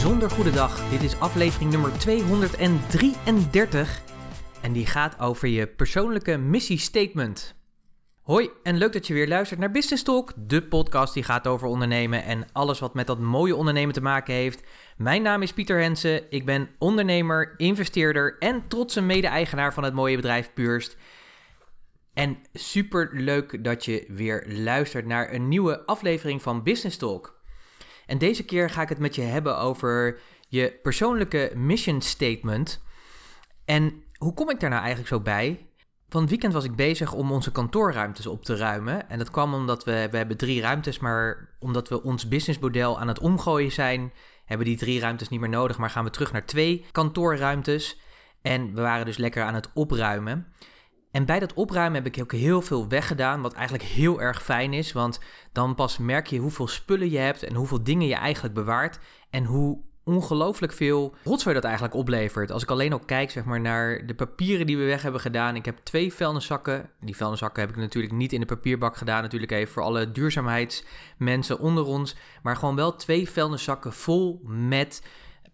bijzonder goede dag. Dit is aflevering nummer 233 en die gaat over je persoonlijke missiestatement. Hoi en leuk dat je weer luistert naar Business Talk, de podcast die gaat over ondernemen en alles wat met dat mooie ondernemen te maken heeft. Mijn naam is Pieter Hensen, ik ben ondernemer, investeerder en trotse mede-eigenaar van het mooie bedrijf Purst. En super leuk dat je weer luistert naar een nieuwe aflevering van Business Talk. En deze keer ga ik het met je hebben over je persoonlijke mission statement. En hoe kom ik daar nou eigenlijk zo bij? Van het weekend was ik bezig om onze kantoorruimtes op te ruimen. En dat kwam omdat we, we hebben drie ruimtes, maar omdat we ons businessmodel aan het omgooien zijn, hebben die drie ruimtes niet meer nodig, maar gaan we terug naar twee kantoorruimtes. En we waren dus lekker aan het opruimen. En bij dat opruimen heb ik ook heel veel weggedaan, wat eigenlijk heel erg fijn is, want dan pas merk je hoeveel spullen je hebt en hoeveel dingen je eigenlijk bewaart en hoe ongelooflijk veel rotzooi dat eigenlijk oplevert. Als ik alleen al kijk zeg maar, naar de papieren die we weg hebben gedaan. Ik heb twee vuilniszakken. Die vuilniszakken heb ik natuurlijk niet in de papierbak gedaan. Natuurlijk even voor alle duurzaamheidsmensen onder ons. Maar gewoon wel twee vuilniszakken vol met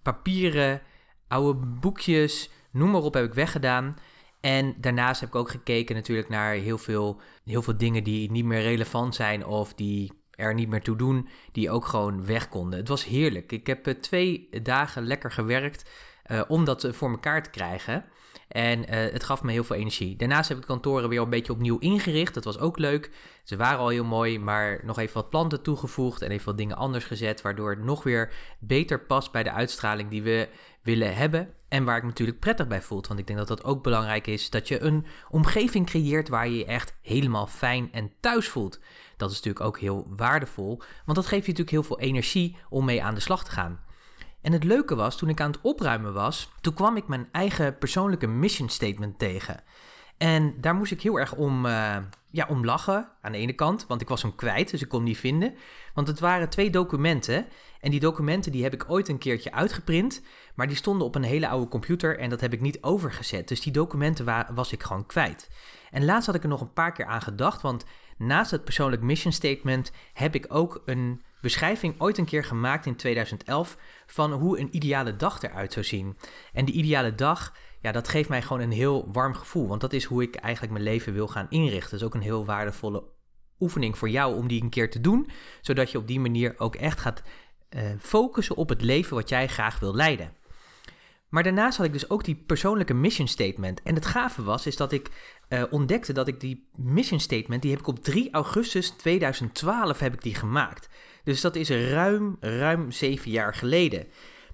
papieren, oude boekjes, noem maar op heb ik weggedaan. En daarnaast heb ik ook gekeken natuurlijk naar heel veel, heel veel dingen die niet meer relevant zijn of die er niet meer toe doen, die ook gewoon weg konden. Het was heerlijk. Ik heb uh, twee dagen lekker gewerkt uh, om dat voor elkaar te krijgen. En het gaf me heel veel energie. Daarnaast heb ik kantoren weer een beetje opnieuw ingericht. Dat was ook leuk. Ze waren al heel mooi, maar nog even wat planten toegevoegd en even wat dingen anders gezet, waardoor het nog weer beter past bij de uitstraling die we willen hebben. En waar ik me natuurlijk prettig bij voelt. Want ik denk dat dat ook belangrijk is. Dat je een omgeving creëert waar je je echt helemaal fijn en thuis voelt. Dat is natuurlijk ook heel waardevol. Want dat geeft je natuurlijk heel veel energie om mee aan de slag te gaan. En het leuke was, toen ik aan het opruimen was, toen kwam ik mijn eigen persoonlijke mission statement tegen. En daar moest ik heel erg om, uh, ja, om lachen aan de ene kant, want ik was hem kwijt, dus ik kon hem niet vinden. Want het waren twee documenten en die documenten die heb ik ooit een keertje uitgeprint, maar die stonden op een hele oude computer en dat heb ik niet overgezet. Dus die documenten was ik gewoon kwijt. En laatst had ik er nog een paar keer aan gedacht, want naast het persoonlijk mission statement heb ik ook een beschrijving ooit een keer gemaakt in 2011 van hoe een ideale dag eruit zou zien. En die ideale dag, ja, dat geeft mij gewoon een heel warm gevoel, want dat is hoe ik eigenlijk mijn leven wil gaan inrichten. Dat is ook een heel waardevolle oefening voor jou om die een keer te doen, zodat je op die manier ook echt gaat uh, focussen op het leven wat jij graag wil leiden. Maar daarnaast had ik dus ook die persoonlijke mission statement. En het gave was, is dat ik uh, ontdekte dat ik die mission statement, die heb ik op 3 augustus 2012 heb ik die gemaakt. Dus dat is ruim, ruim zeven jaar geleden.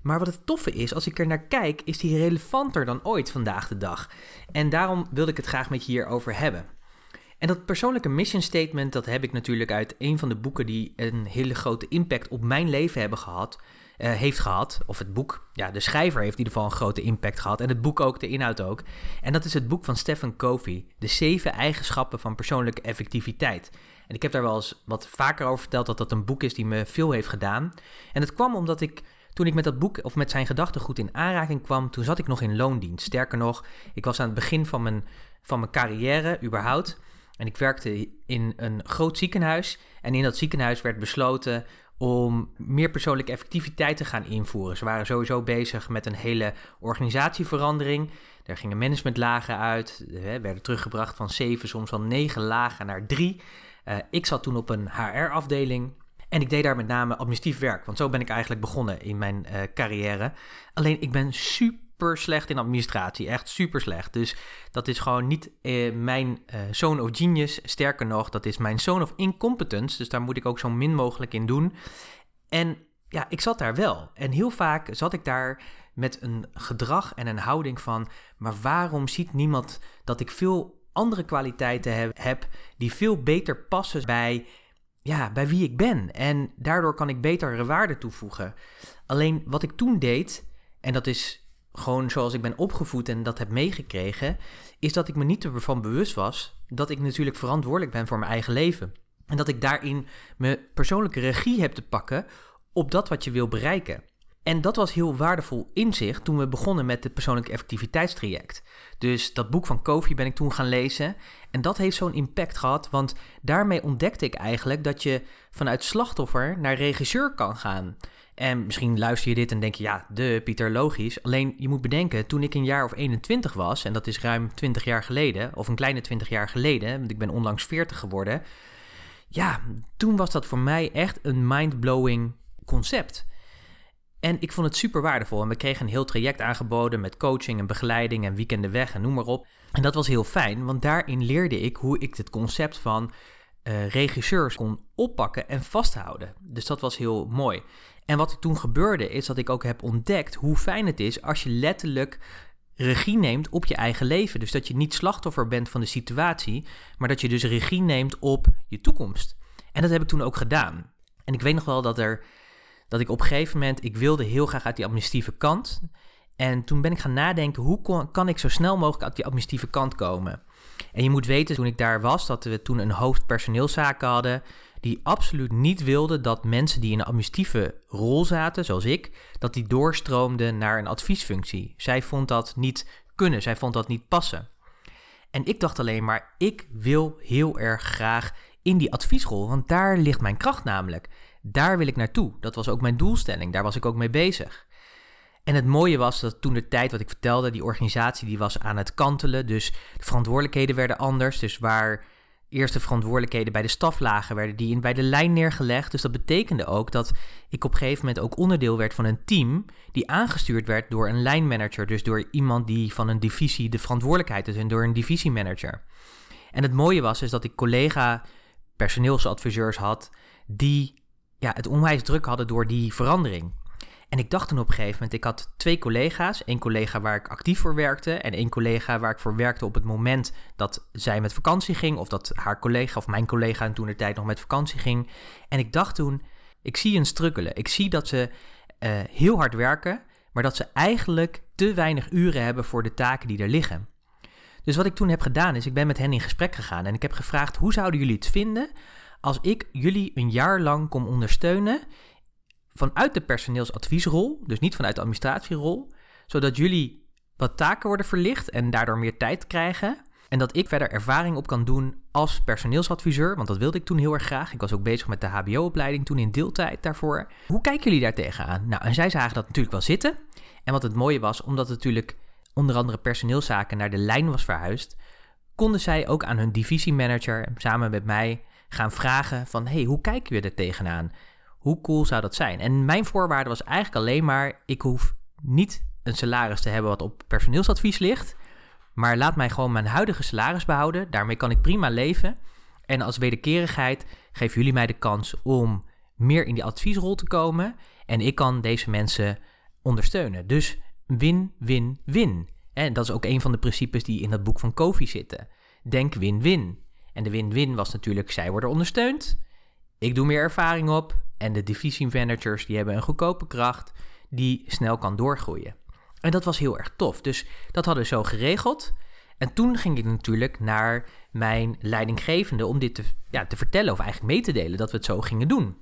Maar wat het toffe is, als ik er naar kijk, is die relevanter dan ooit vandaag de dag. En daarom wilde ik het graag met je hierover hebben. En dat persoonlijke mission statement, dat heb ik natuurlijk uit een van de boeken die een hele grote impact op mijn leven hebben gehad, uh, heeft gehad. Of het boek, ja, de schrijver heeft in ieder geval een grote impact gehad. En het boek ook, de inhoud ook. En dat is het boek van Stephen Covey, De zeven eigenschappen van persoonlijke effectiviteit. En ik heb daar wel eens wat vaker over verteld dat dat een boek is die me veel heeft gedaan. En het kwam omdat ik toen ik met dat boek of met zijn gedachtegoed in aanraking kwam, toen zat ik nog in loondienst. Sterker nog, ik was aan het begin van mijn, van mijn carrière überhaupt. En ik werkte in een groot ziekenhuis. En in dat ziekenhuis werd besloten om meer persoonlijke effectiviteit te gaan invoeren. Ze waren sowieso bezig met een hele organisatieverandering. Er gingen managementlagen uit, werden teruggebracht van zeven, soms wel negen lagen naar drie. Uh, ik zat toen op een HR-afdeling en ik deed daar met name administratief werk, want zo ben ik eigenlijk begonnen in mijn uh, carrière. Alleen ik ben super slecht in administratie, echt super slecht. Dus dat is gewoon niet uh, mijn zone of genius. Sterker nog, dat is mijn zone of incompetence. Dus daar moet ik ook zo min mogelijk in doen. En ja, ik zat daar wel. En heel vaak zat ik daar met een gedrag en een houding van: maar waarom ziet niemand dat ik veel andere kwaliteiten heb die veel beter passen bij, ja, bij wie ik ben. En daardoor kan ik betere waarde toevoegen. Alleen wat ik toen deed, en dat is gewoon zoals ik ben opgevoed en dat heb meegekregen, is dat ik me niet ervan bewust was dat ik natuurlijk verantwoordelijk ben voor mijn eigen leven. En dat ik daarin mijn persoonlijke regie heb te pakken op dat wat je wil bereiken. En dat was heel waardevol inzicht toen we begonnen met het persoonlijk effectiviteitstraject. Dus dat boek van Kofi ben ik toen gaan lezen. En dat heeft zo'n impact gehad, want daarmee ontdekte ik eigenlijk dat je vanuit slachtoffer naar regisseur kan gaan. En misschien luister je dit en denk je, ja, de Pieter, logisch. Alleen je moet bedenken, toen ik een jaar of 21 was, en dat is ruim 20 jaar geleden, of een kleine 20 jaar geleden, want ik ben onlangs 40 geworden. Ja, toen was dat voor mij echt een mind-blowing concept. En ik vond het super waardevol. En we kregen een heel traject aangeboden met coaching en begeleiding en weekenden weg en noem maar op. En dat was heel fijn, want daarin leerde ik hoe ik het concept van uh, regisseurs kon oppakken en vasthouden. Dus dat was heel mooi. En wat er toen gebeurde is dat ik ook heb ontdekt hoe fijn het is als je letterlijk regie neemt op je eigen leven. Dus dat je niet slachtoffer bent van de situatie, maar dat je dus regie neemt op je toekomst. En dat heb ik toen ook gedaan. En ik weet nog wel dat er dat ik op een gegeven moment, ik wilde heel graag uit die administratieve kant. En toen ben ik gaan nadenken, hoe kan ik zo snel mogelijk uit die administratieve kant komen? En je moet weten, toen ik daar was, dat we toen een hoofdpersoneelszaken hadden, die absoluut niet wilde dat mensen die in een administratieve rol zaten, zoals ik, dat die doorstroomden naar een adviesfunctie. Zij vond dat niet kunnen, zij vond dat niet passen. En ik dacht alleen maar, ik wil heel erg graag in die adviesrol, want daar ligt mijn kracht namelijk. Daar wil ik naartoe. Dat was ook mijn doelstelling. Daar was ik ook mee bezig. En het mooie was dat toen de tijd wat ik vertelde, die organisatie die was aan het kantelen. Dus de verantwoordelijkheden werden anders. Dus waar eerst de verantwoordelijkheden bij de staf lagen, werden die in bij de lijn neergelegd. Dus dat betekende ook dat ik op een gegeven moment ook onderdeel werd van een team die aangestuurd werd door een lijnmanager. Dus door iemand die van een divisie de verantwoordelijkheid is en door een divisiemanager. En het mooie was is dat ik collega personeelsadviseurs had die ja, het onwijs druk hadden door die verandering. En ik dacht toen op een gegeven moment, ik had twee collega's. één collega waar ik actief voor werkte en één collega waar ik voor werkte op het moment dat zij met vakantie ging. Of dat haar collega of mijn collega toen de tijd nog met vakantie ging. En ik dacht toen, ik zie een strukkelen. Ik zie dat ze uh, heel hard werken, maar dat ze eigenlijk te weinig uren hebben voor de taken die er liggen. Dus wat ik toen heb gedaan is, ik ben met hen in gesprek gegaan en ik heb gevraagd, hoe zouden jullie het vinden als ik jullie een jaar lang kom ondersteunen vanuit de personeelsadviesrol, dus niet vanuit de administratierol, zodat jullie wat taken worden verlicht en daardoor meer tijd krijgen. En dat ik verder ervaring op kan doen als personeelsadviseur, want dat wilde ik toen heel erg graag. Ik was ook bezig met de HBO-opleiding toen in deeltijd daarvoor. Hoe kijken jullie daar tegenaan? Nou, en zij zagen dat natuurlijk wel zitten. En wat het mooie was, omdat het natuurlijk onder andere personeelszaken naar de lijn was verhuisd, konden zij ook aan hun divisiemanager samen met mij gaan vragen van... hey, hoe kijken we er tegenaan? Hoe cool zou dat zijn? En mijn voorwaarde was eigenlijk alleen maar... ik hoef niet een salaris te hebben wat op personeelsadvies ligt... maar laat mij gewoon mijn huidige salaris behouden. Daarmee kan ik prima leven. En als wederkerigheid geven jullie mij de kans om meer in die adviesrol te komen... en ik kan deze mensen ondersteunen. Dus win, win, win. En dat is ook een van de principes die in dat boek van Kofi zitten. Denk win-win. En de win-win was natuurlijk, zij worden ondersteund. Ik doe meer ervaring op. En de divisie managers die hebben een goedkope kracht die snel kan doorgroeien. En dat was heel erg tof. Dus dat hadden we zo geregeld. En toen ging ik natuurlijk naar mijn leidinggevende om dit te, ja, te vertellen of eigenlijk mee te delen dat we het zo gingen doen.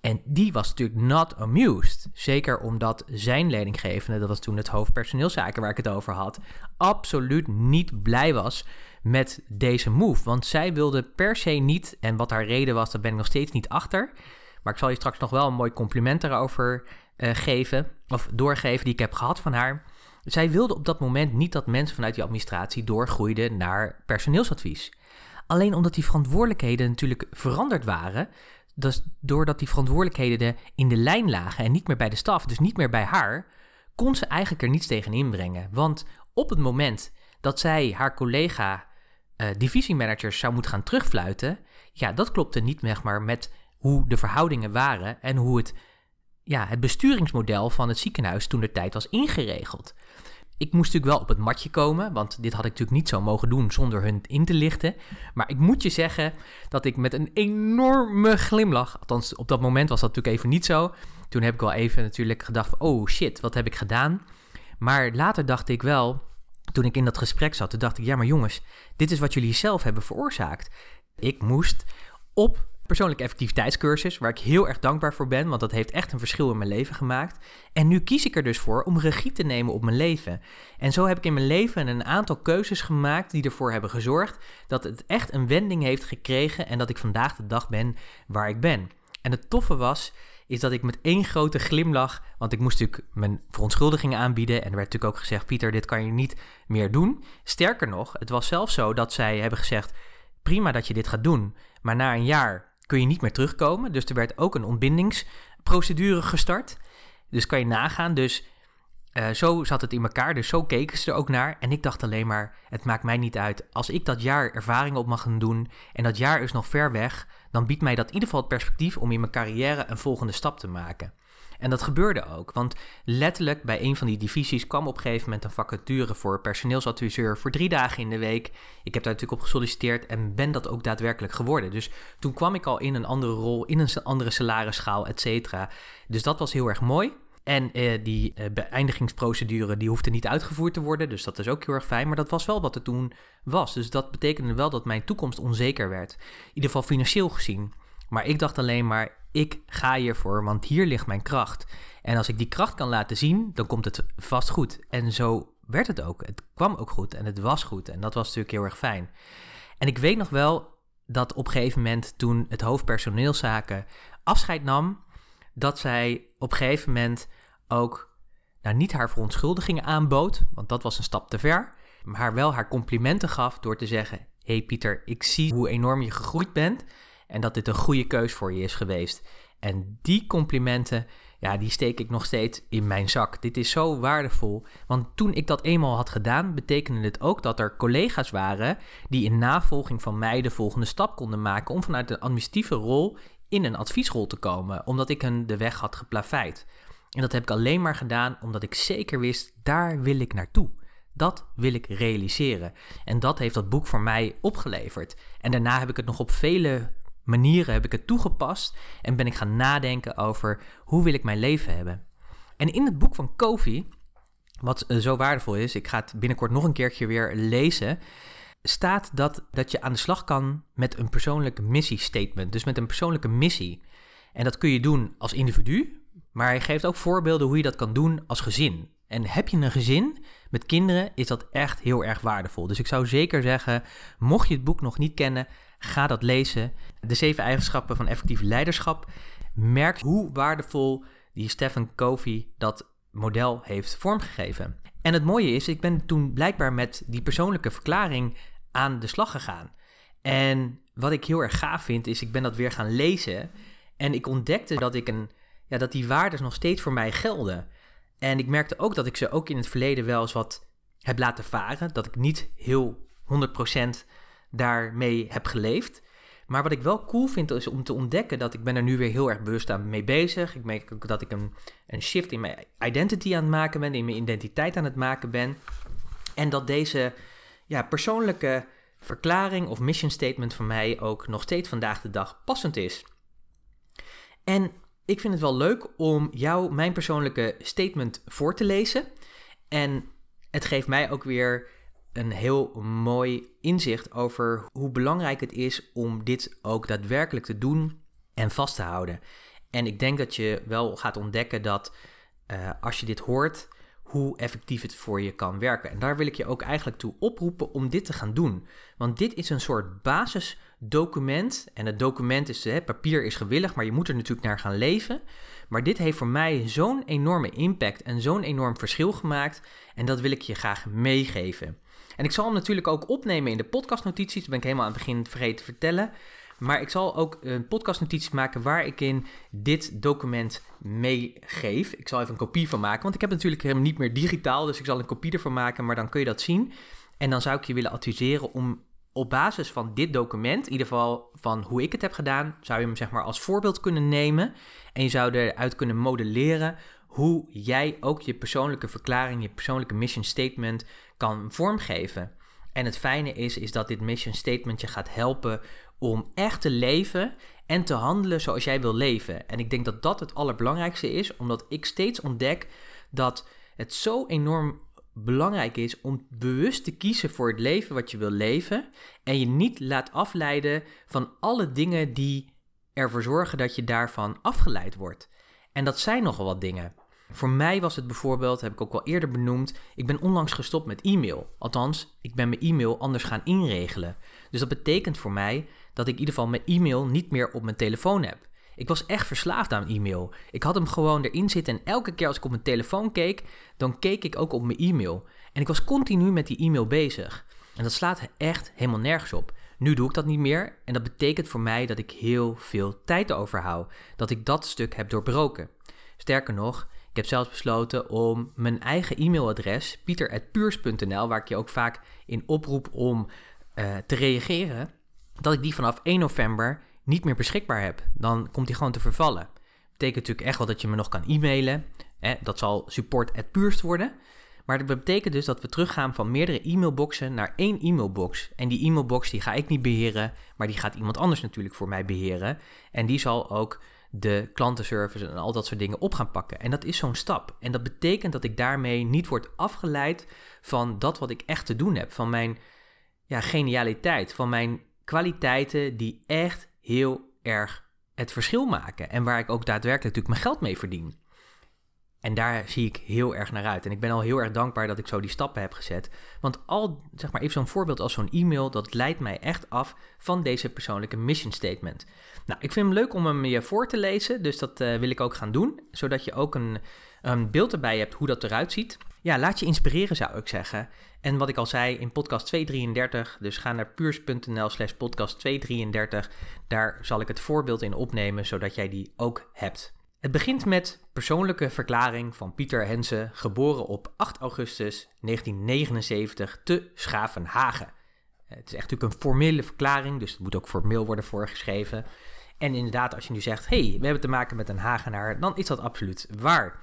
En die was natuurlijk not amused. Zeker omdat zijn leidinggevende, dat was toen het hoofdpersoneelszaken waar ik het over had, absoluut niet blij was met deze move. Want zij wilde per se niet, en wat haar reden was, daar ben ik nog steeds niet achter. Maar ik zal je straks nog wel een mooi compliment daarover uh, geven, of doorgeven, die ik heb gehad van haar. Zij wilde op dat moment niet dat mensen vanuit die administratie doorgroeiden naar personeelsadvies. Alleen omdat die verantwoordelijkheden natuurlijk veranderd waren, dus doordat die verantwoordelijkheden in de lijn lagen en niet meer bij de staf, dus niet meer bij haar, kon ze eigenlijk er niets tegen inbrengen. Want op het moment dat zij haar collega uh, divisiemanagers zou moeten gaan terugfluiten, ja, dat klopte niet meer maar met hoe de verhoudingen waren en hoe het, ja, het besturingsmodel van het ziekenhuis toen de tijd was ingeregeld. Ik moest natuurlijk wel op het matje komen, want dit had ik natuurlijk niet zo mogen doen zonder hun in te lichten. Maar ik moet je zeggen dat ik met een enorme glimlach, althans op dat moment was dat natuurlijk even niet zo. Toen heb ik wel even natuurlijk gedacht oh shit, wat heb ik gedaan? Maar later dacht ik wel, toen ik in dat gesprek zat, dacht ik, ja maar jongens, dit is wat jullie zelf hebben veroorzaakt. Ik moest op persoonlijke effectiviteitscursus, waar ik heel erg dankbaar voor ben, want dat heeft echt een verschil in mijn leven gemaakt. En nu kies ik er dus voor om regie te nemen op mijn leven. En zo heb ik in mijn leven een aantal keuzes gemaakt die ervoor hebben gezorgd dat het echt een wending heeft gekregen en dat ik vandaag de dag ben waar ik ben. En het toffe was, is dat ik met één grote glimlach, want ik moest natuurlijk mijn verontschuldigingen aanbieden en er werd natuurlijk ook gezegd, Pieter, dit kan je niet meer doen. Sterker nog, het was zelfs zo dat zij hebben gezegd, prima dat je dit gaat doen, maar na een jaar kun je niet meer terugkomen. Dus er werd ook een ontbindingsprocedure gestart. Dus kan je nagaan. Dus uh, zo zat het in elkaar. Dus zo keken ze er ook naar. En ik dacht alleen maar: het maakt mij niet uit. Als ik dat jaar ervaring op mag gaan doen. en dat jaar is nog ver weg. Dan biedt mij dat in ieder geval het perspectief om in mijn carrière een volgende stap te maken. En dat gebeurde ook, want letterlijk bij een van die divisies kwam op een gegeven moment een vacature voor personeelsadviseur voor drie dagen in de week. Ik heb daar natuurlijk op gesolliciteerd en ben dat ook daadwerkelijk geworden. Dus toen kwam ik al in een andere rol, in een andere salarisschaal, et cetera. Dus dat was heel erg mooi. En eh, die eh, beëindigingsprocedure die hoefde niet uitgevoerd te worden, dus dat is ook heel erg fijn. Maar dat was wel wat er toen was. Dus dat betekende wel dat mijn toekomst onzeker werd. In ieder geval financieel gezien. Maar ik dacht alleen maar, ik ga hiervoor, want hier ligt mijn kracht. En als ik die kracht kan laten zien, dan komt het vast goed. En zo werd het ook. Het kwam ook goed en het was goed. En dat was natuurlijk heel erg fijn. En ik weet nog wel dat op een gegeven moment, toen het hoofdpersoneelszaken afscheid nam, dat zij op een gegeven moment ook nou, niet haar verontschuldigingen aanbood, want dat was een stap te ver, maar wel haar complimenten gaf door te zeggen: hey Pieter, ik zie hoe enorm je gegroeid bent en dat dit een goede keus voor je is geweest. En die complimenten, ja, die steek ik nog steeds in mijn zak. Dit is zo waardevol. Want toen ik dat eenmaal had gedaan, betekende het ook dat er collega's waren die in navolging van mij de volgende stap konden maken om vanuit een administratieve rol in een adviesrol te komen, omdat ik hen de weg had geplaveid. En dat heb ik alleen maar gedaan omdat ik zeker wist, daar wil ik naartoe. Dat wil ik realiseren. En dat heeft dat boek voor mij opgeleverd. En daarna heb ik het nog op vele manieren heb ik het toegepast en ben ik gaan nadenken over hoe wil ik mijn leven hebben. En in het boek van Kofi, wat eh, zo waardevol is, ik ga het binnenkort nog een keertje weer lezen, staat dat, dat je aan de slag kan met een persoonlijke missiestatement, dus met een persoonlijke missie. En dat kun je doen als individu, maar hij geeft ook voorbeelden hoe je dat kan doen als gezin. En heb je een gezin met kinderen, is dat echt heel erg waardevol. Dus ik zou zeker zeggen, mocht je het boek nog niet kennen, Ga dat lezen. De zeven eigenschappen van effectief leiderschap. Merk hoe waardevol die Stephen Covey dat model heeft vormgegeven. En het mooie is, ik ben toen blijkbaar met die persoonlijke verklaring aan de slag gegaan. En wat ik heel erg gaaf vind, is ik ben dat weer gaan lezen. En ik ontdekte dat, ik een, ja, dat die waarden nog steeds voor mij gelden. En ik merkte ook dat ik ze ook in het verleden wel eens wat heb laten varen. Dat ik niet heel 100% daarmee heb geleefd. Maar wat ik wel cool vind is om te ontdekken dat ik ben er nu weer heel erg bewust aan mee bezig. Ik merk ook dat ik een, een shift in mijn identity aan het maken ben, in mijn identiteit aan het maken ben. En dat deze ja, persoonlijke verklaring of mission statement van mij ook nog steeds vandaag de dag passend is. En ik vind het wel leuk om jou mijn persoonlijke statement voor te lezen. En het geeft mij ook weer een heel mooi inzicht over hoe belangrijk het is om dit ook daadwerkelijk te doen en vast te houden. En ik denk dat je wel gaat ontdekken dat uh, als je dit hoort, hoe effectief het voor je kan werken. En daar wil ik je ook eigenlijk toe oproepen om dit te gaan doen. Want dit is een soort basisdocument. En het document is, hè, papier is gewillig, maar je moet er natuurlijk naar gaan leven. Maar dit heeft voor mij zo'n enorme impact en zo'n enorm verschil gemaakt. En dat wil ik je graag meegeven. En ik zal hem natuurlijk ook opnemen in de podcastnotities. Dat ben ik helemaal aan het begin vergeten te vertellen. Maar ik zal ook een podcastnotities maken waar ik in dit document meegeef. Ik zal even een kopie van maken, want ik heb natuurlijk helemaal niet meer digitaal. Dus ik zal een kopie ervan maken, maar dan kun je dat zien. En dan zou ik je willen adviseren om op basis van dit document, in ieder geval van hoe ik het heb gedaan, zou je hem zeg maar als voorbeeld kunnen nemen. En je zou eruit kunnen modelleren hoe jij ook je persoonlijke verklaring, je persoonlijke mission statement kan vormgeven. En het fijne is, is dat dit mission statement je gaat helpen om echt te leven en te handelen zoals jij wil leven. En ik denk dat dat het allerbelangrijkste is, omdat ik steeds ontdek dat het zo enorm belangrijk is om bewust te kiezen voor het leven wat je wil leven en je niet laat afleiden van alle dingen die ervoor zorgen dat je daarvan afgeleid wordt. En dat zijn nogal wat dingen. Voor mij was het bijvoorbeeld, heb ik ook al eerder benoemd, ik ben onlangs gestopt met e-mail. Althans, ik ben mijn e-mail anders gaan inregelen. Dus dat betekent voor mij dat ik in ieder geval mijn e-mail niet meer op mijn telefoon heb. Ik was echt verslaafd aan e-mail. Ik had hem gewoon erin zitten en elke keer als ik op mijn telefoon keek, dan keek ik ook op mijn e-mail. En ik was continu met die e-mail bezig. En dat slaat echt helemaal nergens op. Nu doe ik dat niet meer en dat betekent voor mij dat ik heel veel tijd overhoud. Dat ik dat stuk heb doorbroken. Sterker nog, ik heb zelfs besloten om mijn eigen e-mailadres, pieter.puurs.nl, waar ik je ook vaak in oproep om uh, te reageren, dat ik die vanaf 1 november niet meer beschikbaar heb. Dan komt die gewoon te vervallen. Betekent natuurlijk echt wel dat je me nog kan e-mailen. Hè? Dat zal support.puurst worden. Maar dat betekent dus dat we teruggaan van meerdere e-mailboxen naar één e-mailbox. En die e-mailbox die ga ik niet beheren, maar die gaat iemand anders natuurlijk voor mij beheren. En die zal ook de klantenservice en al dat soort dingen op gaan pakken. En dat is zo'n stap. En dat betekent dat ik daarmee niet word afgeleid van dat wat ik echt te doen heb. Van mijn ja, genialiteit, van mijn kwaliteiten die echt heel erg het verschil maken. En waar ik ook daadwerkelijk natuurlijk mijn geld mee verdien. En daar zie ik heel erg naar uit. En ik ben al heel erg dankbaar dat ik zo die stappen heb gezet. Want al, zeg maar even zo'n voorbeeld als zo'n e-mail, dat leidt mij echt af van deze persoonlijke mission statement. Nou, ik vind hem leuk om hem je voor te lezen, dus dat uh, wil ik ook gaan doen. Zodat je ook een, een beeld erbij hebt hoe dat eruit ziet. Ja, laat je inspireren zou ik zeggen. En wat ik al zei in podcast 233, dus ga naar puurs.nl slash podcast 233. Daar zal ik het voorbeeld in opnemen, zodat jij die ook hebt. Het begint met persoonlijke verklaring van Pieter Hensen, geboren op 8 augustus 1979 te Schavenhagen. Het is echt natuurlijk een formele verklaring, dus het moet ook formeel worden voorgeschreven. En inderdaad, als je nu zegt, hey, we hebben te maken met een Hagenaar, dan is dat absoluut waar.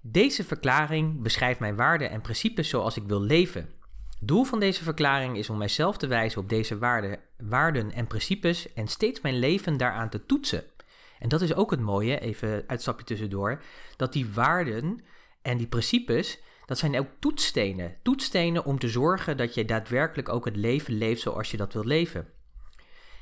Deze verklaring beschrijft mijn waarden en principes zoals ik wil leven. Doel van deze verklaring is om mijzelf te wijzen op deze waarden, waarden en principes en steeds mijn leven daaraan te toetsen. En dat is ook het mooie, even uitstapje tussendoor, dat die waarden en die principes, dat zijn ook toetsstenen. Toetsstenen om te zorgen dat je daadwerkelijk ook het leven leeft zoals je dat wilt leven.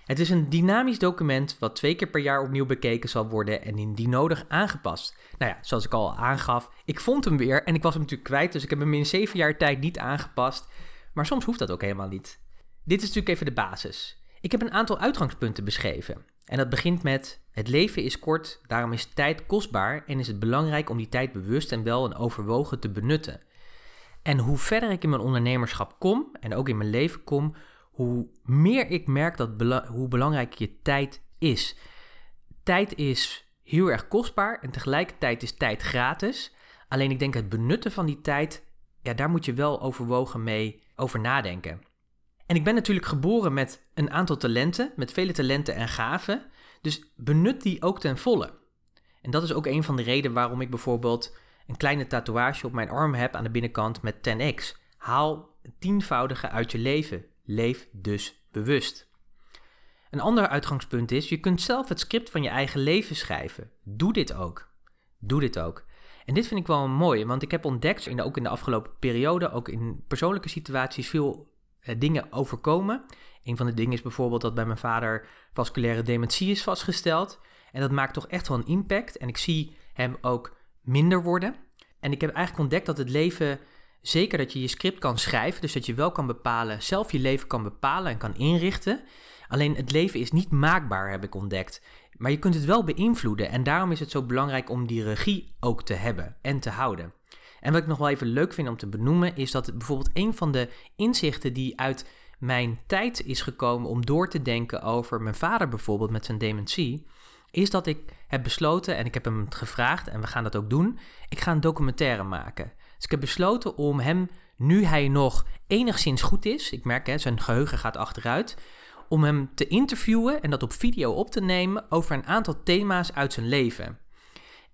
Het is een dynamisch document wat twee keer per jaar opnieuw bekeken zal worden en indien nodig aangepast. Nou ja, zoals ik al aangaf, ik vond hem weer en ik was hem natuurlijk kwijt, dus ik heb hem in zeven jaar tijd niet aangepast. Maar soms hoeft dat ook helemaal niet. Dit is natuurlijk even de basis. Ik heb een aantal uitgangspunten beschreven. En dat begint met: Het leven is kort, daarom is tijd kostbaar en is het belangrijk om die tijd bewust en wel en overwogen te benutten. En hoe verder ik in mijn ondernemerschap kom en ook in mijn leven kom, hoe meer ik merk dat hoe belangrijk je tijd is. Tijd is heel erg kostbaar en tegelijkertijd is tijd gratis. Alleen ik denk het benutten van die tijd, ja, daar moet je wel overwogen mee over nadenken. En ik ben natuurlijk geboren met een aantal talenten, met vele talenten en gaven. Dus benut die ook ten volle. En dat is ook een van de redenen waarom ik bijvoorbeeld een kleine tatoeage op mijn arm heb aan de binnenkant met 10x. Haal tienvoudige uit je leven. Leef dus bewust. Een ander uitgangspunt is, je kunt zelf het script van je eigen leven schrijven. Doe dit ook. Doe dit ook. En dit vind ik wel mooi, want ik heb ontdekt, ook in de afgelopen periode, ook in persoonlijke situaties, veel eh, dingen overkomen. Een van de dingen is bijvoorbeeld dat bij mijn vader vasculaire dementie is vastgesteld. En dat maakt toch echt wel een impact. En ik zie hem ook minder worden. En ik heb eigenlijk ontdekt dat het leven, zeker dat je je script kan schrijven, dus dat je wel kan bepalen, zelf je leven kan bepalen en kan inrichten. Alleen het leven is niet maakbaar, heb ik ontdekt. Maar je kunt het wel beïnvloeden. En daarom is het zo belangrijk om die regie ook te hebben en te houden. En wat ik nog wel even leuk vind om te benoemen, is dat bijvoorbeeld een van de inzichten die uit mijn tijd is gekomen om door te denken over mijn vader bijvoorbeeld met zijn dementie, is dat ik heb besloten, en ik heb hem gevraagd, en we gaan dat ook doen, ik ga een documentaire maken. Dus ik heb besloten om hem, nu hij nog enigszins goed is, ik merk hè, zijn geheugen gaat achteruit, om hem te interviewen en dat op video op te nemen over een aantal thema's uit zijn leven.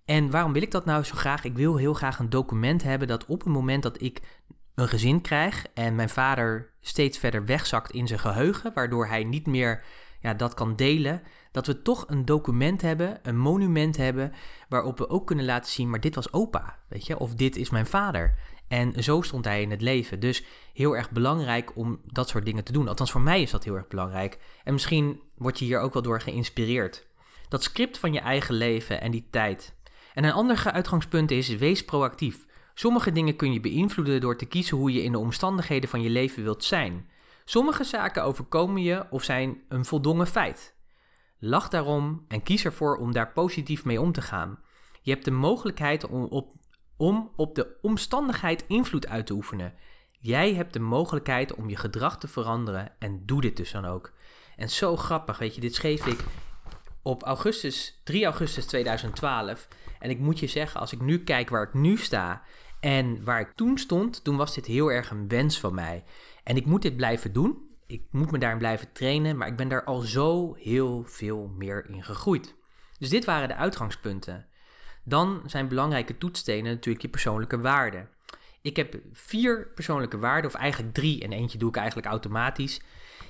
En waarom wil ik dat nou zo graag? Ik wil heel graag een document hebben dat op het moment dat ik een gezin krijg en mijn vader steeds verder wegzakt in zijn geheugen, waardoor hij niet meer ja, dat kan delen, dat we toch een document hebben, een monument hebben, waarop we ook kunnen laten zien, maar dit was opa, weet je, of dit is mijn vader. En zo stond hij in het leven. Dus heel erg belangrijk om dat soort dingen te doen. Althans, voor mij is dat heel erg belangrijk. En misschien word je hier ook wel door geïnspireerd. Dat script van je eigen leven en die tijd. En een ander uitgangspunt is: wees proactief. Sommige dingen kun je beïnvloeden door te kiezen hoe je in de omstandigheden van je leven wilt zijn. Sommige zaken overkomen je of zijn een voldongen feit. Lach daarom en kies ervoor om daar positief mee om te gaan. Je hebt de mogelijkheid om op, om op de omstandigheid invloed uit te oefenen. Jij hebt de mogelijkheid om je gedrag te veranderen en doe dit dus dan ook. En zo grappig, weet je, dit schreef ik op augustus, 3 augustus 2012. En ik moet je zeggen, als ik nu kijk waar ik nu sta en waar ik toen stond, toen was dit heel erg een wens van mij. En ik moet dit blijven doen. Ik moet me daarin blijven trainen, maar ik ben daar al zo heel veel meer in gegroeid. Dus dit waren de uitgangspunten. Dan zijn belangrijke toetsstenen natuurlijk je persoonlijke waarden. Ik heb vier persoonlijke waarden, of eigenlijk drie, en eentje doe ik eigenlijk automatisch.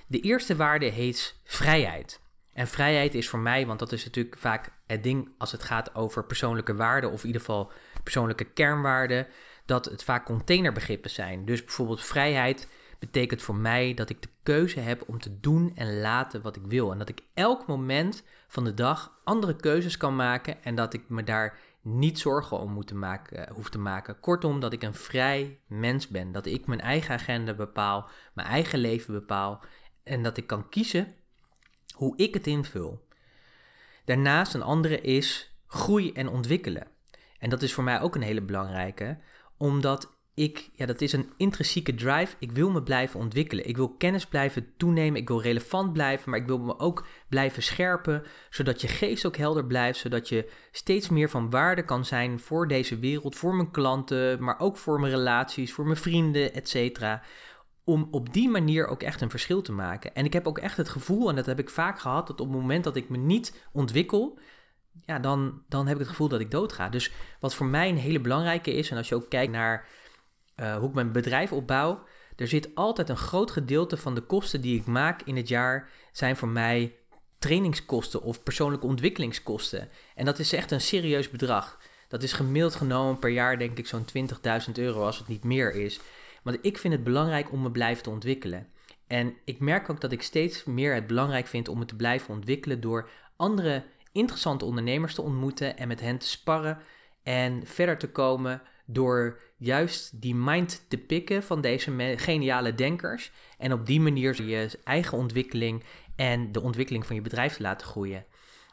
De eerste waarde heet vrijheid. En vrijheid is voor mij, want dat is natuurlijk vaak het ding als het gaat over persoonlijke waarden, of in ieder geval persoonlijke kernwaarden, dat het vaak containerbegrippen zijn. Dus bijvoorbeeld vrijheid betekent voor mij dat ik de keuze heb om te doen en laten wat ik wil. En dat ik elk moment van de dag andere keuzes kan maken en dat ik me daar niet zorgen om moet maken, eh, hoef te maken. Kortom, dat ik een vrij mens ben. Dat ik mijn eigen agenda bepaal, mijn eigen leven bepaal en dat ik kan kiezen hoe ik het invul. Daarnaast een andere is groei en ontwikkelen. En dat is voor mij ook een hele belangrijke, omdat ik, ja, dat is een intrinsieke drive. Ik wil me blijven ontwikkelen. Ik wil kennis blijven toenemen. Ik wil relevant blijven, maar ik wil me ook blijven scherpen, zodat je geest ook helder blijft, zodat je steeds meer van waarde kan zijn voor deze wereld, voor mijn klanten, maar ook voor mijn relaties, voor mijn vrienden, etc. Om op die manier ook echt een verschil te maken. En ik heb ook echt het gevoel, en dat heb ik vaak gehad, dat op het moment dat ik me niet ontwikkel, ja, dan, dan heb ik het gevoel dat ik doodga. Dus wat voor mij een hele belangrijke is, en als je ook kijkt naar uh, hoe ik mijn bedrijf opbouw, er zit altijd een groot gedeelte van de kosten die ik maak in het jaar, zijn voor mij trainingskosten of persoonlijke ontwikkelingskosten. En dat is echt een serieus bedrag. Dat is gemiddeld genomen per jaar denk ik zo'n 20.000 euro als het niet meer is. Want ik vind het belangrijk om me blijven te ontwikkelen. En ik merk ook dat ik steeds meer het belangrijk vind om me te blijven ontwikkelen door andere interessante ondernemers te ontmoeten en met hen te sparren en verder te komen door juist die mind te pikken van deze geniale denkers en op die manier je eigen ontwikkeling en de ontwikkeling van je bedrijf te laten groeien.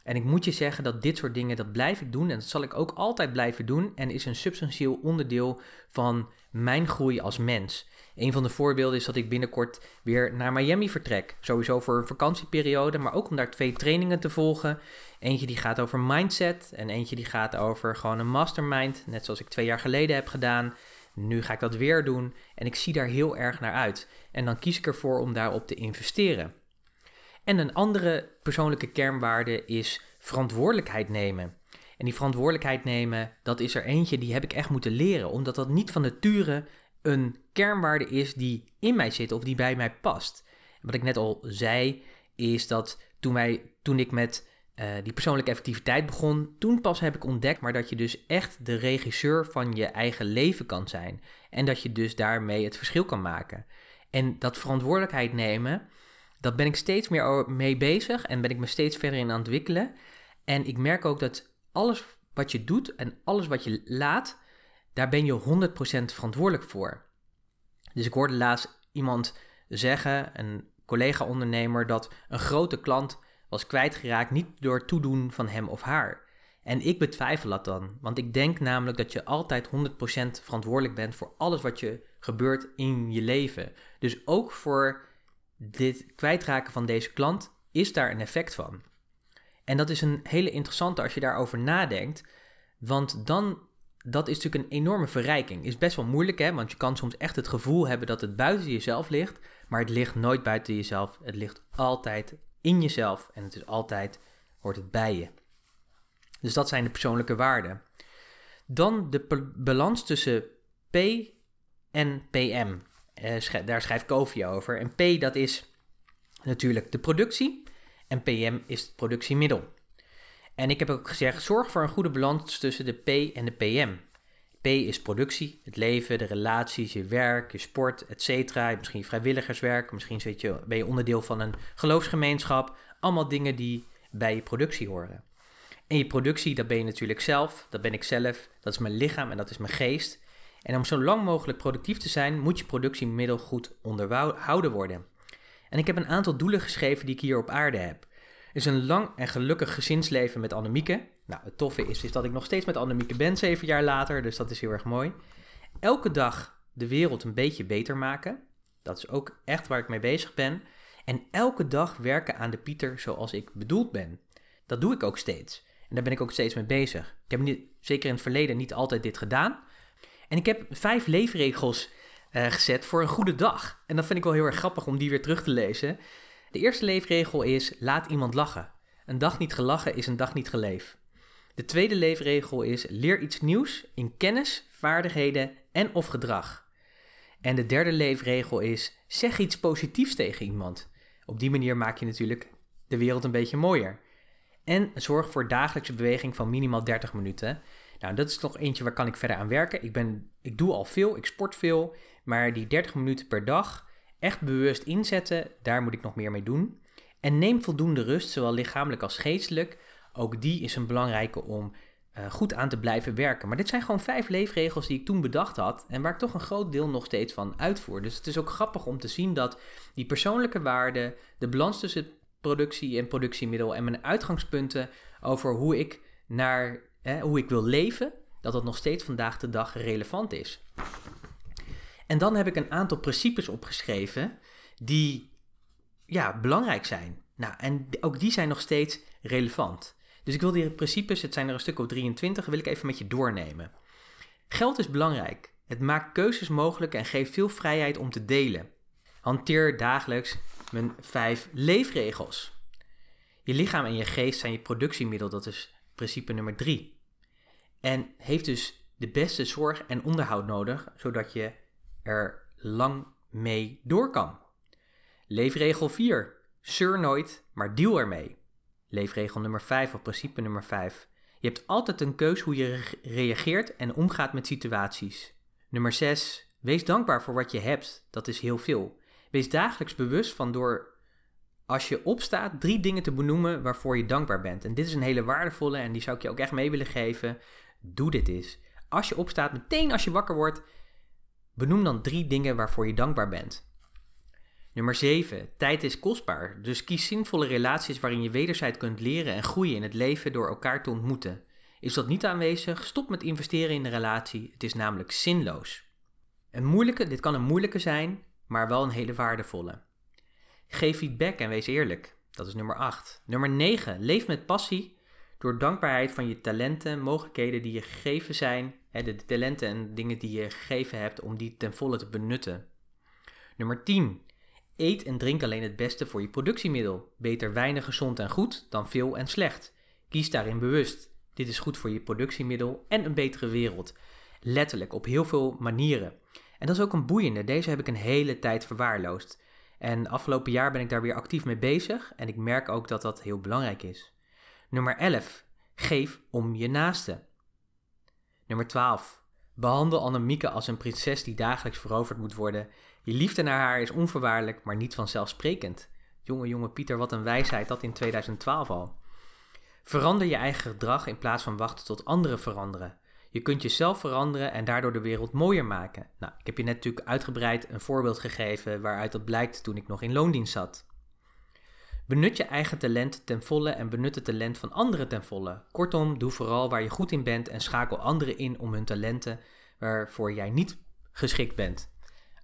En ik moet je zeggen dat dit soort dingen, dat blijf ik doen en dat zal ik ook altijd blijven doen en is een substantieel onderdeel van mijn groei als mens. Een van de voorbeelden is dat ik binnenkort weer naar Miami vertrek. Sowieso voor een vakantieperiode, maar ook om daar twee trainingen te volgen. Eentje die gaat over mindset en eentje die gaat over gewoon een mastermind, net zoals ik twee jaar geleden heb gedaan. Nu ga ik dat weer doen en ik zie daar heel erg naar uit. En dan kies ik ervoor om daarop te investeren. En een andere persoonlijke kernwaarde is verantwoordelijkheid nemen. En die verantwoordelijkheid nemen, dat is er eentje die heb ik echt moeten leren, omdat dat niet van nature een kernwaarde is die in mij zit of die bij mij past. wat ik net al zei, is dat toen, wij, toen ik met uh, die persoonlijke effectiviteit begon, toen pas heb ik ontdekt, maar dat je dus echt de regisseur van je eigen leven kan zijn. En dat je dus daarmee het verschil kan maken. En dat verantwoordelijkheid nemen, dat ben ik steeds meer mee bezig en ben ik me steeds verder in aan het ontwikkelen. En ik merk ook dat alles wat je doet en alles wat je laat, daar ben je 100% verantwoordelijk voor. Dus ik hoorde laatst iemand zeggen, een collega-ondernemer, dat een grote klant was kwijtgeraakt niet door het toedoen van hem of haar. En ik betwijfel dat dan, want ik denk namelijk dat je altijd 100% verantwoordelijk bent voor alles wat je gebeurt in je leven. Dus ook voor dit kwijtraken van deze klant is daar een effect van. En dat is een hele interessante als je daarover nadenkt, want dan dat is natuurlijk een enorme verrijking. Is best wel moeilijk, hè? Want je kan soms echt het gevoel hebben dat het buiten jezelf ligt. Maar het ligt nooit buiten jezelf. Het ligt altijd in jezelf. En het is altijd, hoort het bij je. Dus dat zijn de persoonlijke waarden. Dan de balans tussen P en PM. Eh, daar schrijft Kofi over. En P dat is natuurlijk de productie. En PM is het productiemiddel. En ik heb ook gezegd, zorg voor een goede balans tussen de P en de PM. P is productie, het leven, de relaties, je werk, je sport, etc. Misschien vrijwilligerswerk, misschien je, ben je onderdeel van een geloofsgemeenschap. Allemaal dingen die bij je productie horen. En je productie, dat ben je natuurlijk zelf, dat ben ik zelf, dat is mijn lichaam en dat is mijn geest. En om zo lang mogelijk productief te zijn, moet je productiemiddel goed onderhouden worden. En ik heb een aantal doelen geschreven die ik hier op aarde heb. is een lang en gelukkig gezinsleven met Annemieke. Nou, het toffe is, is dat ik nog steeds met Annemieke ben, zeven jaar later, dus dat is heel erg mooi. Elke dag de wereld een beetje beter maken. Dat is ook echt waar ik mee bezig ben. En elke dag werken aan de Pieter zoals ik bedoeld ben. Dat doe ik ook steeds. En daar ben ik ook steeds mee bezig. Ik heb niet, zeker in het verleden niet altijd dit gedaan. En ik heb vijf leefregels uh, gezet voor een goede dag. En dat vind ik wel heel erg grappig om die weer terug te lezen. De eerste leefregel is: laat iemand lachen. Een dag niet gelachen is een dag niet geleefd. De tweede leefregel is: leer iets nieuws in kennis, vaardigheden en of gedrag. En de derde leefregel is: zeg iets positiefs tegen iemand. Op die manier maak je natuurlijk de wereld een beetje mooier. En zorg voor dagelijkse beweging van minimaal 30 minuten. Nou, dat is nog eentje waar kan ik verder aan werken. Ik, ben, ik doe al veel, ik sport veel, maar die 30 minuten per dag echt bewust inzetten, daar moet ik nog meer mee doen. En neem voldoende rust, zowel lichamelijk als geestelijk. Ook die is een belangrijke om uh, goed aan te blijven werken. Maar dit zijn gewoon vijf leefregels die ik toen bedacht had en waar ik toch een groot deel nog steeds van uitvoer. Dus het is ook grappig om te zien dat die persoonlijke waarden, de balans tussen productie en productiemiddel en mijn uitgangspunten over hoe ik naar hoe ik wil leven, dat dat nog steeds vandaag de dag relevant is. En dan heb ik een aantal principes opgeschreven die ja, belangrijk zijn. Nou, en ook die zijn nog steeds relevant. Dus ik wil die principes, het zijn er een stuk of 23, wil ik even met je doornemen. Geld is belangrijk. Het maakt keuzes mogelijk en geeft veel vrijheid om te delen. Hanteer dagelijks mijn vijf leefregels. Je lichaam en je geest zijn je productiemiddel, dat is principe nummer drie. En heeft dus de beste zorg en onderhoud nodig, zodat je er lang mee door kan. Leefregel 4. Sur nooit, maar deal ermee. Leefregel nummer 5 of principe nummer 5. Je hebt altijd een keus hoe je reageert en omgaat met situaties. Nummer 6. Wees dankbaar voor wat je hebt. Dat is heel veel. Wees dagelijks bewust van door als je opstaat drie dingen te benoemen waarvoor je dankbaar bent. En dit is een hele waardevolle en die zou ik je ook echt mee willen geven. Doe dit eens. Als je opstaat, meteen als je wakker wordt, benoem dan drie dingen waarvoor je dankbaar bent. Nummer 7. Tijd is kostbaar. Dus kies zinvolle relaties waarin je wederzijds kunt leren en groeien in het leven door elkaar te ontmoeten. Is dat niet aanwezig? Stop met investeren in de relatie. Het is namelijk zinloos. Een moeilijke, dit kan een moeilijke zijn, maar wel een hele waardevolle. Geef feedback en wees eerlijk. Dat is nummer 8. Nummer 9. Leef met passie door dankbaarheid van je talenten, mogelijkheden die je gegeven zijn, hè, de talenten en dingen die je gegeven hebt, om die ten volle te benutten. Nummer 10. Eet en drink alleen het beste voor je productiemiddel. Beter weinig gezond en goed dan veel en slecht. Kies daarin bewust. Dit is goed voor je productiemiddel en een betere wereld. Letterlijk, op heel veel manieren. En dat is ook een boeiende. Deze heb ik een hele tijd verwaarloosd. En afgelopen jaar ben ik daar weer actief mee bezig en ik merk ook dat dat heel belangrijk is. Nummer 11. Geef om je naaste. Nummer 12. Behandel Annemieke als een prinses die dagelijks veroverd moet worden. Je liefde naar haar is onvoorwaardelijk, maar niet vanzelfsprekend. Jonge, jonge Pieter, wat een wijsheid dat in 2012 al. Verander je eigen gedrag in plaats van wachten tot anderen veranderen. Je kunt jezelf veranderen en daardoor de wereld mooier maken. Nou, ik heb je net natuurlijk uitgebreid een voorbeeld gegeven waaruit dat blijkt toen ik nog in loondienst zat. Benut je eigen talent ten volle en benut het talent van anderen ten volle. Kortom, doe vooral waar je goed in bent en schakel anderen in om hun talenten waarvoor jij niet geschikt bent.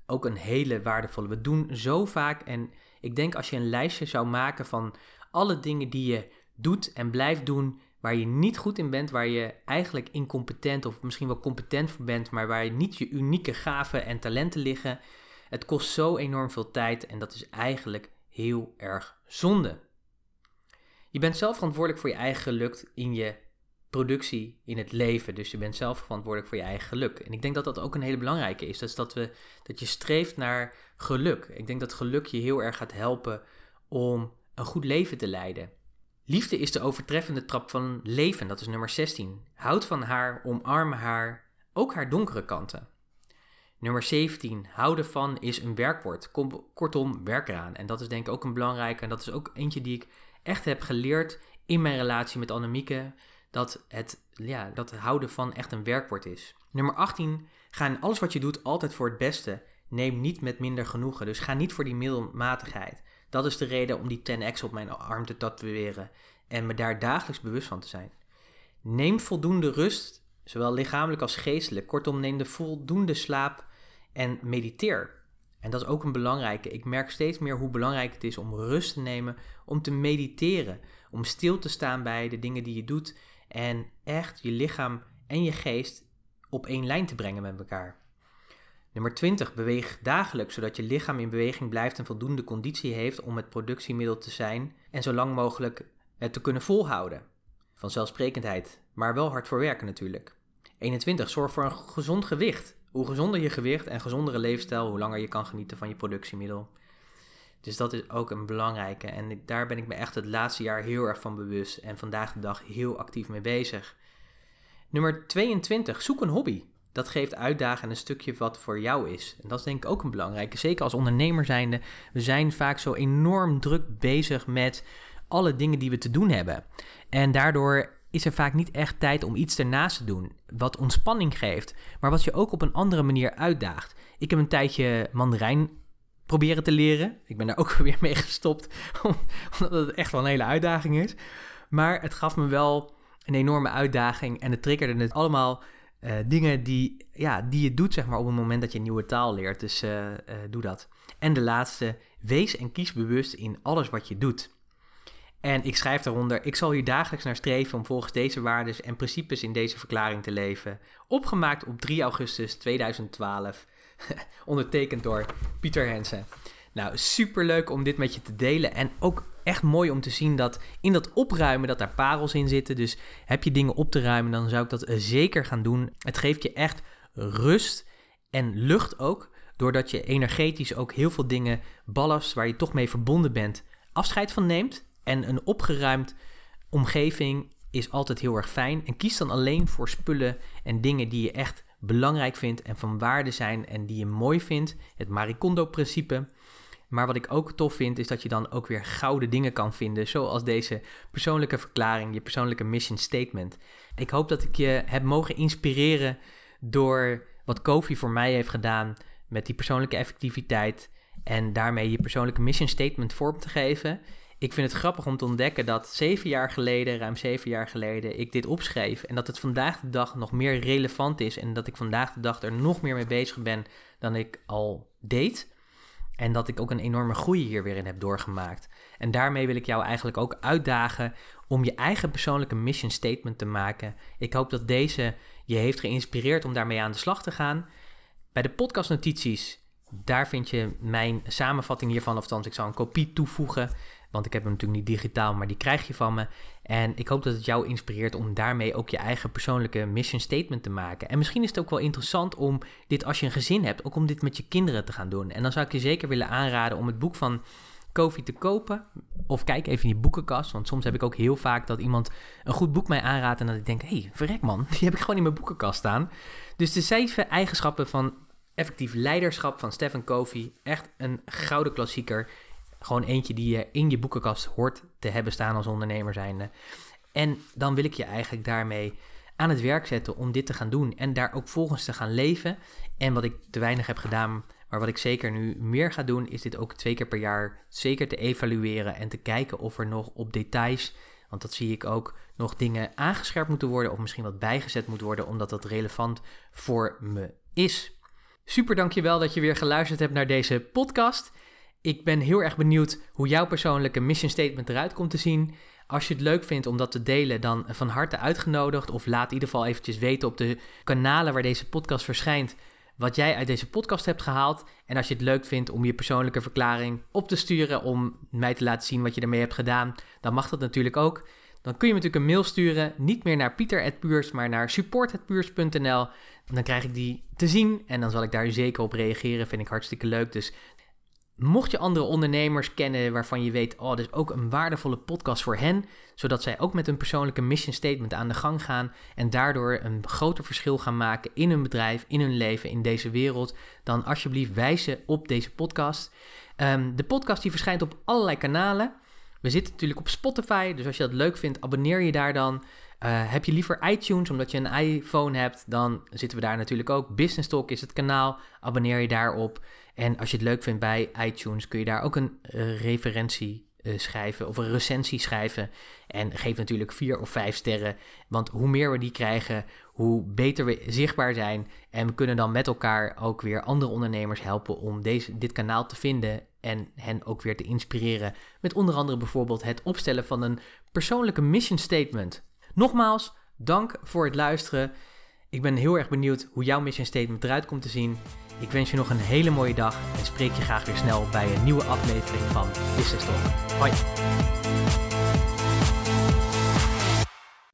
Ook een hele waardevolle. We doen zo vaak en ik denk als je een lijstje zou maken van alle dingen die je doet en blijft doen waar je niet goed in bent, waar je eigenlijk incompetent of misschien wel competent voor bent, maar waar niet je unieke gaven en talenten liggen. Het kost zo enorm veel tijd en dat is eigenlijk heel erg zonde. Je bent zelf verantwoordelijk voor je eigen geluk in je productie, in het leven. Dus je bent zelf verantwoordelijk voor je eigen geluk. En ik denk dat dat ook een hele belangrijke is. Dat is dat, we, dat je streeft naar geluk. Ik denk dat geluk je heel erg gaat helpen om een goed leven te leiden. Liefde is de overtreffende trap van leven, dat is nummer 16. Houd van haar, omarm haar, ook haar donkere kanten. Nummer 17, houden van is een werkwoord. Kortom, werk eraan. En dat is denk ik ook een belangrijke. En dat is ook eentje die ik echt heb geleerd in mijn relatie met Annemieke dat het, ja, dat het houden van echt een werkwoord is. Nummer 18. Ga in alles wat je doet altijd voor het beste. Neem niet met minder genoegen. Dus ga niet voor die middelmatigheid. Dat is de reden om die 10x op mijn arm te tatoeëren en me daar dagelijks bewust van te zijn. Neem voldoende rust, zowel lichamelijk als geestelijk. Kortom, neem de voldoende slaap en mediteer. En dat is ook een belangrijke. Ik merk steeds meer hoe belangrijk het is om rust te nemen, om te mediteren, om stil te staan bij de dingen die je doet en echt je lichaam en je geest op één lijn te brengen met elkaar. Nummer 20. Beweeg dagelijks, zodat je lichaam in beweging blijft en voldoende conditie heeft om het productiemiddel te zijn en zo lang mogelijk het te kunnen volhouden. Vanzelfsprekendheid, maar wel hard voor werken natuurlijk. 21. Zorg voor een gezond gewicht. Hoe gezonder je gewicht en gezondere leefstijl, hoe langer je kan genieten van je productiemiddel. Dus dat is ook een belangrijke. En daar ben ik me echt het laatste jaar heel erg van bewust. En vandaag de dag heel actief mee bezig. Nummer 22. Zoek een hobby. Dat geeft uitdagen en een stukje wat voor jou is. En dat is denk ik ook een belangrijke. Zeker als ondernemer zijnde. We zijn vaak zo enorm druk bezig met alle dingen die we te doen hebben. En daardoor is er vaak niet echt tijd om iets ernaast te doen. Wat ontspanning geeft, maar wat je ook op een andere manier uitdaagt. Ik heb een tijdje mandarijn proberen te leren. Ik ben daar ook weer mee gestopt, omdat het echt wel een hele uitdaging is. Maar het gaf me wel een enorme uitdaging en het triggerde het allemaal uh, dingen die, ja, die je doet zeg maar, op het moment dat je een nieuwe taal leert. Dus uh, uh, doe dat. En de laatste, wees en kies bewust in alles wat je doet. En ik schrijf daaronder: Ik zal hier dagelijks naar streven om volgens deze waarden en principes in deze verklaring te leven. Opgemaakt op 3 augustus 2012. Ondertekend door Pieter Hensen. Nou, super leuk om dit met je te delen. En ook echt mooi om te zien dat in dat opruimen dat daar parels in zitten. Dus heb je dingen op te ruimen, dan zou ik dat zeker gaan doen. Het geeft je echt rust en lucht ook. Doordat je energetisch ook heel veel dingen, ballast waar je toch mee verbonden bent, afscheid van neemt. En een opgeruimd omgeving is altijd heel erg fijn. En kies dan alleen voor spullen en dingen die je echt belangrijk vindt en van waarde zijn en die je mooi vindt. Het Maricondo-principe. Maar wat ik ook tof vind, is dat je dan ook weer gouden dingen kan vinden, zoals deze persoonlijke verklaring, je persoonlijke mission statement. Ik hoop dat ik je heb mogen inspireren door wat Kofi voor mij heeft gedaan met die persoonlijke effectiviteit en daarmee je persoonlijke mission statement vorm te geven ik vind het grappig om te ontdekken dat zeven jaar geleden, ruim zeven jaar geleden, ik dit opschreef. En dat het vandaag de dag nog meer relevant is. En dat ik vandaag de dag er nog meer mee bezig ben dan ik al deed. En dat ik ook een enorme groei hier weer in heb doorgemaakt. En daarmee wil ik jou eigenlijk ook uitdagen om je eigen persoonlijke mission statement te maken. Ik hoop dat deze je heeft geïnspireerd om daarmee aan de slag te gaan. Bij de podcastnotities, daar vind je mijn samenvatting hiervan. Of althans, ik zal een kopie toevoegen. Want ik heb hem natuurlijk niet digitaal, maar die krijg je van me. En ik hoop dat het jou inspireert om daarmee ook je eigen persoonlijke mission statement te maken. En misschien is het ook wel interessant om dit als je een gezin hebt, ook om dit met je kinderen te gaan doen. En dan zou ik je zeker willen aanraden om het boek van Kofi te kopen. Of kijk even in je boekenkast. Want soms heb ik ook heel vaak dat iemand een goed boek mij aanraadt. En dat ik denk: hé, hey, verrek man, die heb ik gewoon in mijn boekenkast staan. Dus de zeven eigenschappen van effectief leiderschap van Stephen Covey. Echt een gouden klassieker. Gewoon eentje die je in je boekenkast hoort te hebben staan als ondernemer zijnde. En dan wil ik je eigenlijk daarmee aan het werk zetten om dit te gaan doen en daar ook volgens te gaan leven. En wat ik te weinig heb gedaan, maar wat ik zeker nu meer ga doen, is dit ook twee keer per jaar zeker te evalueren en te kijken of er nog op details, want dat zie ik ook, nog dingen aangescherpt moeten worden of misschien wat bijgezet moet worden, omdat dat relevant voor me is. Super dankjewel dat je weer geluisterd hebt naar deze podcast. Ik ben heel erg benieuwd hoe jouw persoonlijke mission statement eruit komt te zien. Als je het leuk vindt om dat te delen, dan van harte uitgenodigd. Of laat in ieder geval eventjes weten op de kanalen waar deze podcast verschijnt. Wat jij uit deze podcast hebt gehaald. En als je het leuk vindt om je persoonlijke verklaring op te sturen. Om mij te laten zien wat je ermee hebt gedaan. Dan mag dat natuurlijk ook. Dan kun je me natuurlijk een mail sturen. Niet meer naar pieter.puurs, maar naar support.puurs.nl. Dan krijg ik die te zien. En dan zal ik daar zeker op reageren. Vind ik hartstikke leuk. Dus Mocht je andere ondernemers kennen waarvan je weet, oh, dit is ook een waardevolle podcast voor hen, zodat zij ook met een persoonlijke mission statement aan de gang gaan en daardoor een groter verschil gaan maken in hun bedrijf, in hun leven, in deze wereld, dan alsjeblieft wijzen op deze podcast. Ehm, de podcast die verschijnt op allerlei kanalen. We zitten natuurlijk op Spotify, dus als je dat leuk vindt, abonneer je daar dan. Uh, heb je liever iTunes omdat je een iPhone hebt, dan zitten we daar natuurlijk ook. Business Talk is het kanaal, abonneer je daarop. En als je het leuk vindt bij iTunes, kun je daar ook een uh, referentie uh, schrijven of een recensie schrijven. En geef natuurlijk vier of vijf sterren. Want hoe meer we die krijgen, hoe beter we zichtbaar zijn. En we kunnen dan met elkaar ook weer andere ondernemers helpen om deze, dit kanaal te vinden. En hen ook weer te inspireren. Met onder andere bijvoorbeeld het opstellen van een persoonlijke mission statement. Nogmaals, dank voor het luisteren. Ik ben heel erg benieuwd hoe jouw mission statement eruit komt te zien. Ik wens je nog een hele mooie dag en spreek je graag weer snel bij een nieuwe aflevering van Business Talk. Hoi!